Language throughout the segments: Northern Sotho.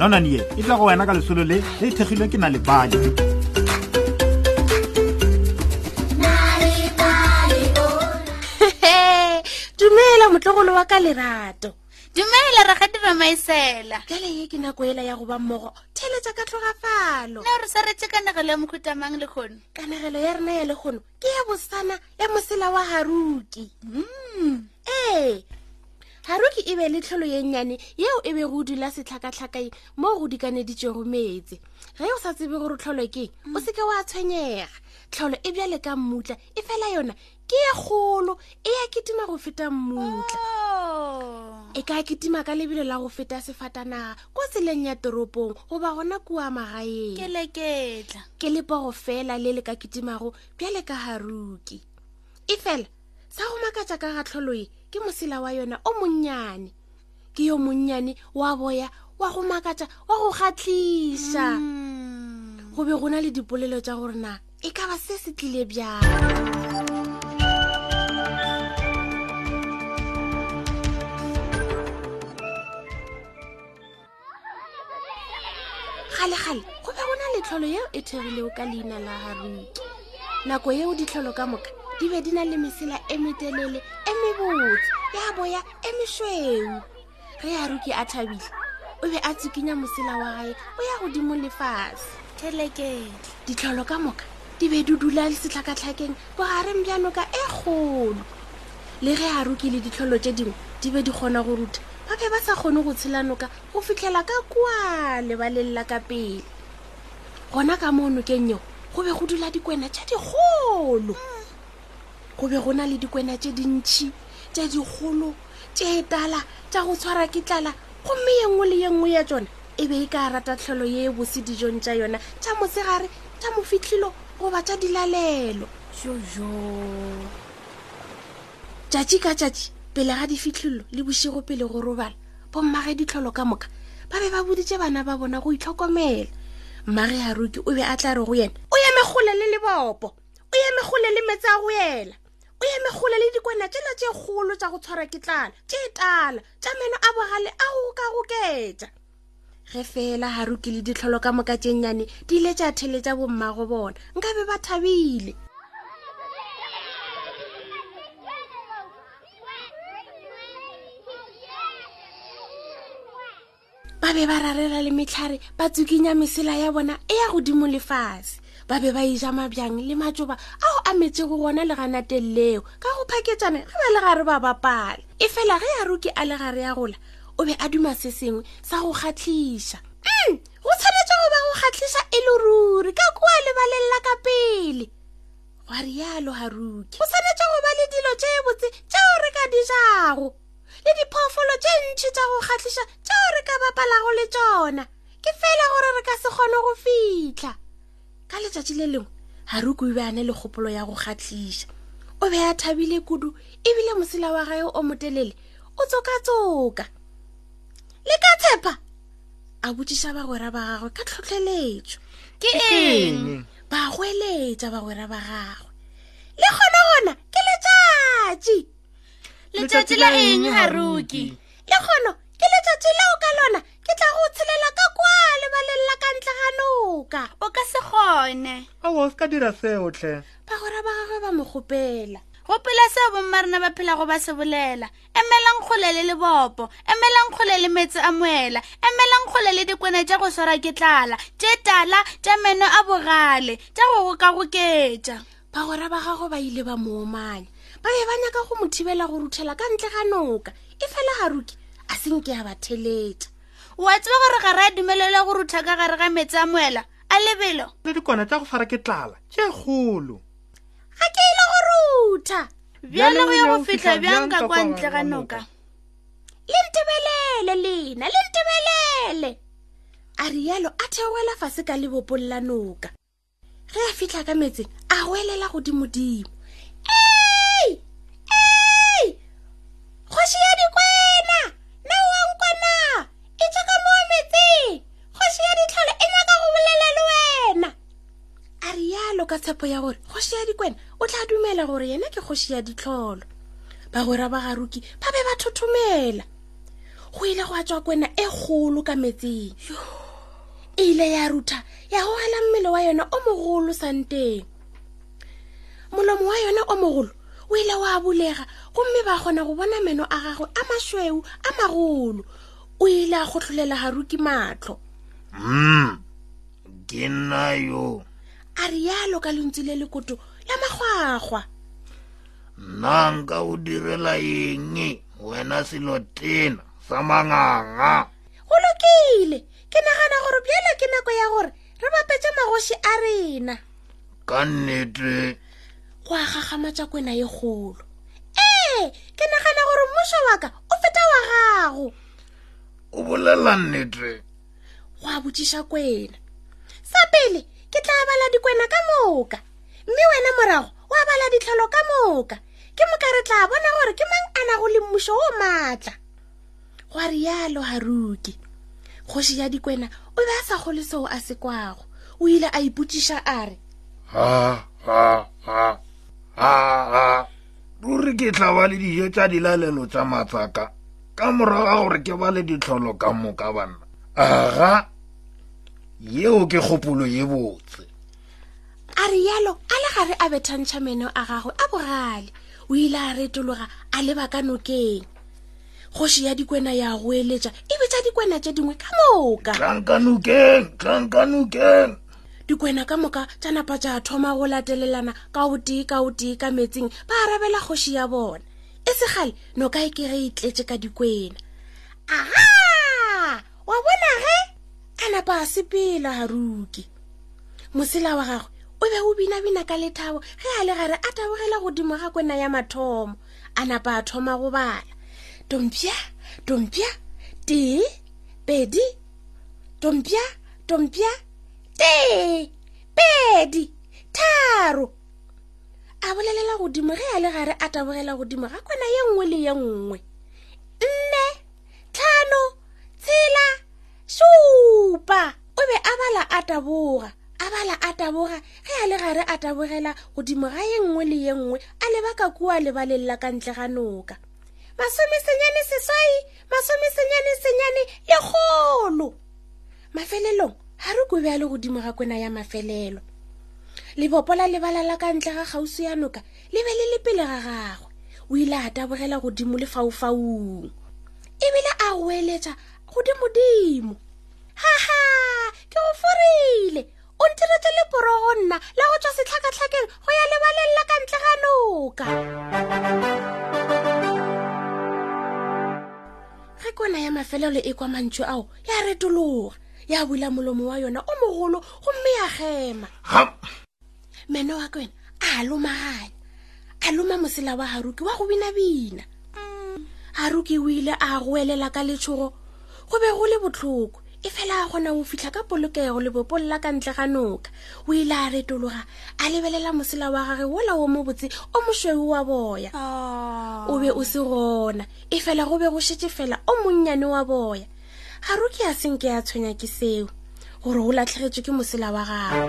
nonane ye e tla go wena ka lesolo le le e thekgilwe ke na le bale dumela motlogolo wa ka lerato dumela ra gadira maisela jale ye ke nako ela ya go ba mmogo theletsa ka tlhogafalo na re sa re tsekanegelo ya mokhutamang lekgono kanegelo ya rena ya lekgono ke ya bosana ya mosela wa haruki mm. ee haruki e be le tlholo ye nnyane yeo e be go dula setlhakatlhakai mo go dikaneditšego meetse ge o sa tsebe gore tlholo ke o se ke wa tshwenyega tlholo e bjale ka mmutla e fela yona ke ye kgolo e ya ketima go feta mmutla oh. e ka ketima ka lebelo la go feta sefatanaga kwa tseleng ya toropong goba gona kua magaeng ke leketla ke lepogo fela le le ka kitimago bjale ka garuki efela sa go makatša ka gatlholoe ke mosela wa yona o monnyane ke yo monnyane wa boya wa go makatša wa go kgatlisa mm. go be go na le dipolelo tša gore na e ka ba se se tlile bjang kgale-kgale go be go na letlholo yeo e thegilego ka leina la haruki nako yeo ditlholo ka moka di be di na le mesela e metelele e mebotse ya boya e mešweu ge ya ruki a thabile o be a tsukinya mosela wa gae o ya godimo lefase thelekeng ditlholo ka moka di be di dula le setlhakatlhakeng bogareng bja noka e kgolo le ge a ruki le ditlholo tše dingwe di be di kgona go rutha ba be ba sa kgone go tshela noka go fitlhela ka kwa lebaleng la ka pele gona ka moo nokeng yeo go be go dula dikwena tša dikgolo mm. go be go na le dikwena tše dintšhi tše dikgolo tše e tala tša go tshwara ke tlala gomme ye nngwe le ye nngwe ya tsona e be e ka rata tlholo ye e bose dijong tša yona tša mosegare tša mofitlhilo goba tša dilalelo jojo tšatši ka tšatši pele ga difitlhillo le bošego pele go robala bommage ditlholo ka moka ba be ba boditše bana ba bona go itlhokomela mmage haruki o be a tla re go yena o yeme kgole le lebopo o eme gole le metse a go ela o eme gole le dikwana tsena tše kgolo tša go tshwara ke tlala tše tala tša meno a bogale a go ka goketša ge fela ga rukile ditlholo ka moka tšennyane di ile tša theletša bommago bona nka be ba thabile ba be ba rarela le metlhare ba tsukinya mesela ya bona e ya godimo lefase ba be ba eja mabjang le matšoba ao a metsego gona le ganateleo ka go phaketsane ge ba le gare ba bapala e fela ge ya roke a le gare ya gola o be a duma se sengwe sa go kgatlhiša mm, go tshwanetse go ba go kgatlhiša e le ruri ka kua lebaleng la ka pele gwa rialo ga roke go tshwanetse go ba le dilo tše botse tšeo re ka dijago le diphoofolo tše ntši tša go kgahliša tšeo re ka bapalago le tšona ke fela gore re ka se kgone go fitlha ka letšatši le lengwe garuku o be a ne le kgopolo ya go kgahliša o be a thabile kudu ebile mosela wa gae o motelele o tsokatsoka le ka tshepa a botšiša bagwera ba gagwe ka tlhotlheletšo ke eng ba goeletša bagwera ba gagwe le kgone gona ke letšatši letšatši la eng garuki le kgono ke letšatši leo ka lona ke tla go tshelela ka kwa lebaleng la ka ntle ga noka o ka se kgone ao o se ka dira seo tlhe bagora ba gagwe ba mo gopela gopela seo bomma rena ba phelago ba se bolela emelang kgole le lebopo emelang kgole le meetse a moela emelang kgole le dikone tša go swara ke tlala tše tala tša meno a bogale tša go gokagoketša bagwera ba gagwe ba ile ba mo omanya ba be ba nyaka go mo thibela go ruthela ka ntle ga noka e fela ga ruki a se nke ya ba theletša wa tseba gore ga re a dumelelwa go rutha ka gare ga metsi a moela a lebelo le dikwana tla go fara ke tlala tše kgolo ga ke ile go rutha bjale go ya go fitlha bjang ka kwa ntle ga noka le ntebelele lena le ntebelele a rialo a theogela fase ka lebopong la noka ge a fitlha ka metseng a goelela godimodimo ei ei kgoši ya dikwena na wa nkwana e tša ka moo metseng kgoši ya ditlholo e nyaka go bolela le wena a rialo ka tshepo ya gore kgoši ya dikwena o tla dumela gore yena ke kgoši ya ditlholo bagwera ba garuki ba be ba thothomela go ile go a tswa kwena e kgolo ka metseng yoo e ile ya rutha ya gogela mmele wa yona o mogolo santeng molomo wa yona o mogolo o ile wa bulega gomme ba kgona go bona meno a gagwe a mašweu a magolo o ile a gotlholela garuki matlho mm ke nna yo a rialo ka lentsi le lekoto la magwagwa nna nka o direla eng wena selo tena sa manganga go lokile ke nagana gore bjale ke nako ya gore re bapetše magoši a rena ka nnete go a gagamatša kwena ye kgolo ee ke nagana gore mmušo wa ka o feta wa gago o bolela nnete go a botšiša kwena sa pele ke tla bala dikwena ka moka mme wena morago o a bala ditlholo ka moka ke moka re tla bona gore ke mang a nago le mmušo o maatla go a rialo haruki kgoši ya dikwena o be a sa kgole seo a se kwago o ile a ipotsiša a re ruri ke tla ba le dijo tša dilalelo tša matsaka ka morago ga gore ke ba le ditlholo ka moka banna aga yeo ke kgopolo ye botse a re yalo a le gare a bethantšha meno a gagwe a bogale o ile a retologa a leba ka nokeng kgoši ya dikwena ya goeletša e betša dikwena tše dingwe ka moka tlankanokeng tlankanokeng dikwena ka moka tša napa tša thoma go latelelana ka o tee ka o tee ka metsing ba arabela kgoši ya bona e segale noka e ke ge e tletše ka dikwena aha wa bona ge a napa a sepela garuke mosela wa gagwe o be o binabina ka lethabo ge a le gare a tabogela godimo ga kwena ya mathomo a napa a thoma go bala tompša tompša tee pedi tompša tompša tee pedi tharo a bolelela godimo ge a le gare a tabogela godimo ga kwena ye nngwe le ye nngwe tlhano tshela šupa o be a bala a taboga a bala a taboga ge a le gare a tabogela godimo ga ye nngwe le ye nngwe a leba ka kua lebaleng la ka ntle ga noka masomesenyane seswai masomesenyane senyane le kgolo mafelelong ga re kobe a le godimo ga kwena ya mafelelo lebopo la lebala la ka ntle ga kgausi ya noka le be le le pele ga gagwe o ile a tabogela godimo le faufaung e bile a goeletša godimodimo haha ke go forile o ntiretse leporogo nna la go tswa setlhakatlhakeng go ya lebaleng la ka ntle ga noka ge kona ya mafelelo e kwa mantšu ao ya retologa ya bula molomo wa yona o mogolo gomme ya gema mene wa ka wena a lomaganya a loma mosela wa haruki wa go binabina mm. haruki o ile a goelela ka letshogo go be go le botlhoko e fela a kgona go fitlha ka polokego lebopong la ka ntle ga noka o ile a retologa a lebelela mosela wa gage wola wo mo botse o mošweu wa boya ah. o be o se gona e fela go be go šetse fela o monnyane wa boya ga ruki a senke ya tshwenya ke seo gore o latlhegetswe ke mosela wa gago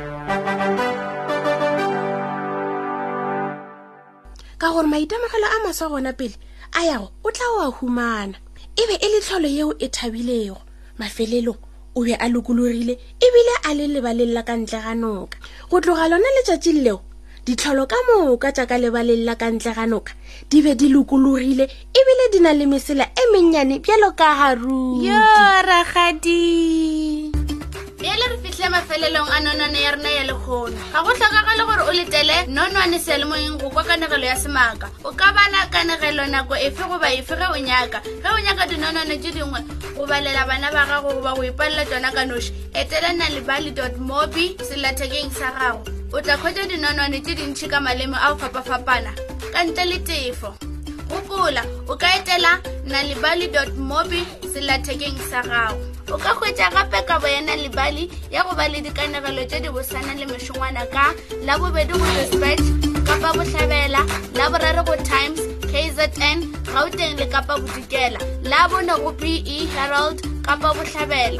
ka gore maitemogelo a maswa gona pele a yago o tla o a humana e be e le tlholo yeo e thabilego mafelelong o be a lokologile ebile a le lebaleng la ka ntle ga noka go tloga lona letšatšing leo ditlholo ka moka tša ka lebaleng la ka ntle ga noka di be di lokologile ebile di na le mesela e mennyane bjalo ka haruragadi bjale re fitlhile mafelelong a nonwane ya rena ya lekgono ga go tlhokagale gore o letele nonwane sealemoyeng go kwa kanegelo ya semaka o ka bala kanegelo nako efe goba efe ge o nyaka ge o nyaka dinonwane tse dingwe go balela bana ba gago goba go ipalela tsona ka noši etela nalebali mobi sellathekeng sa gago o tla kgwetsa dinonwane tse dintšhi ka maleme a go fapafapana ka ntle le tefo gopola o ka etela nalebali mobi sellathekeng sa gago o ka hwetša gape kabo ya nalebali ya go ba le dikanegelo tše di bosana le mešongwana ka la bobedi go respect kapa bohlabela la boraro go times kzn gauteng le kapa bodikela la bone go be herald kapa bohlabela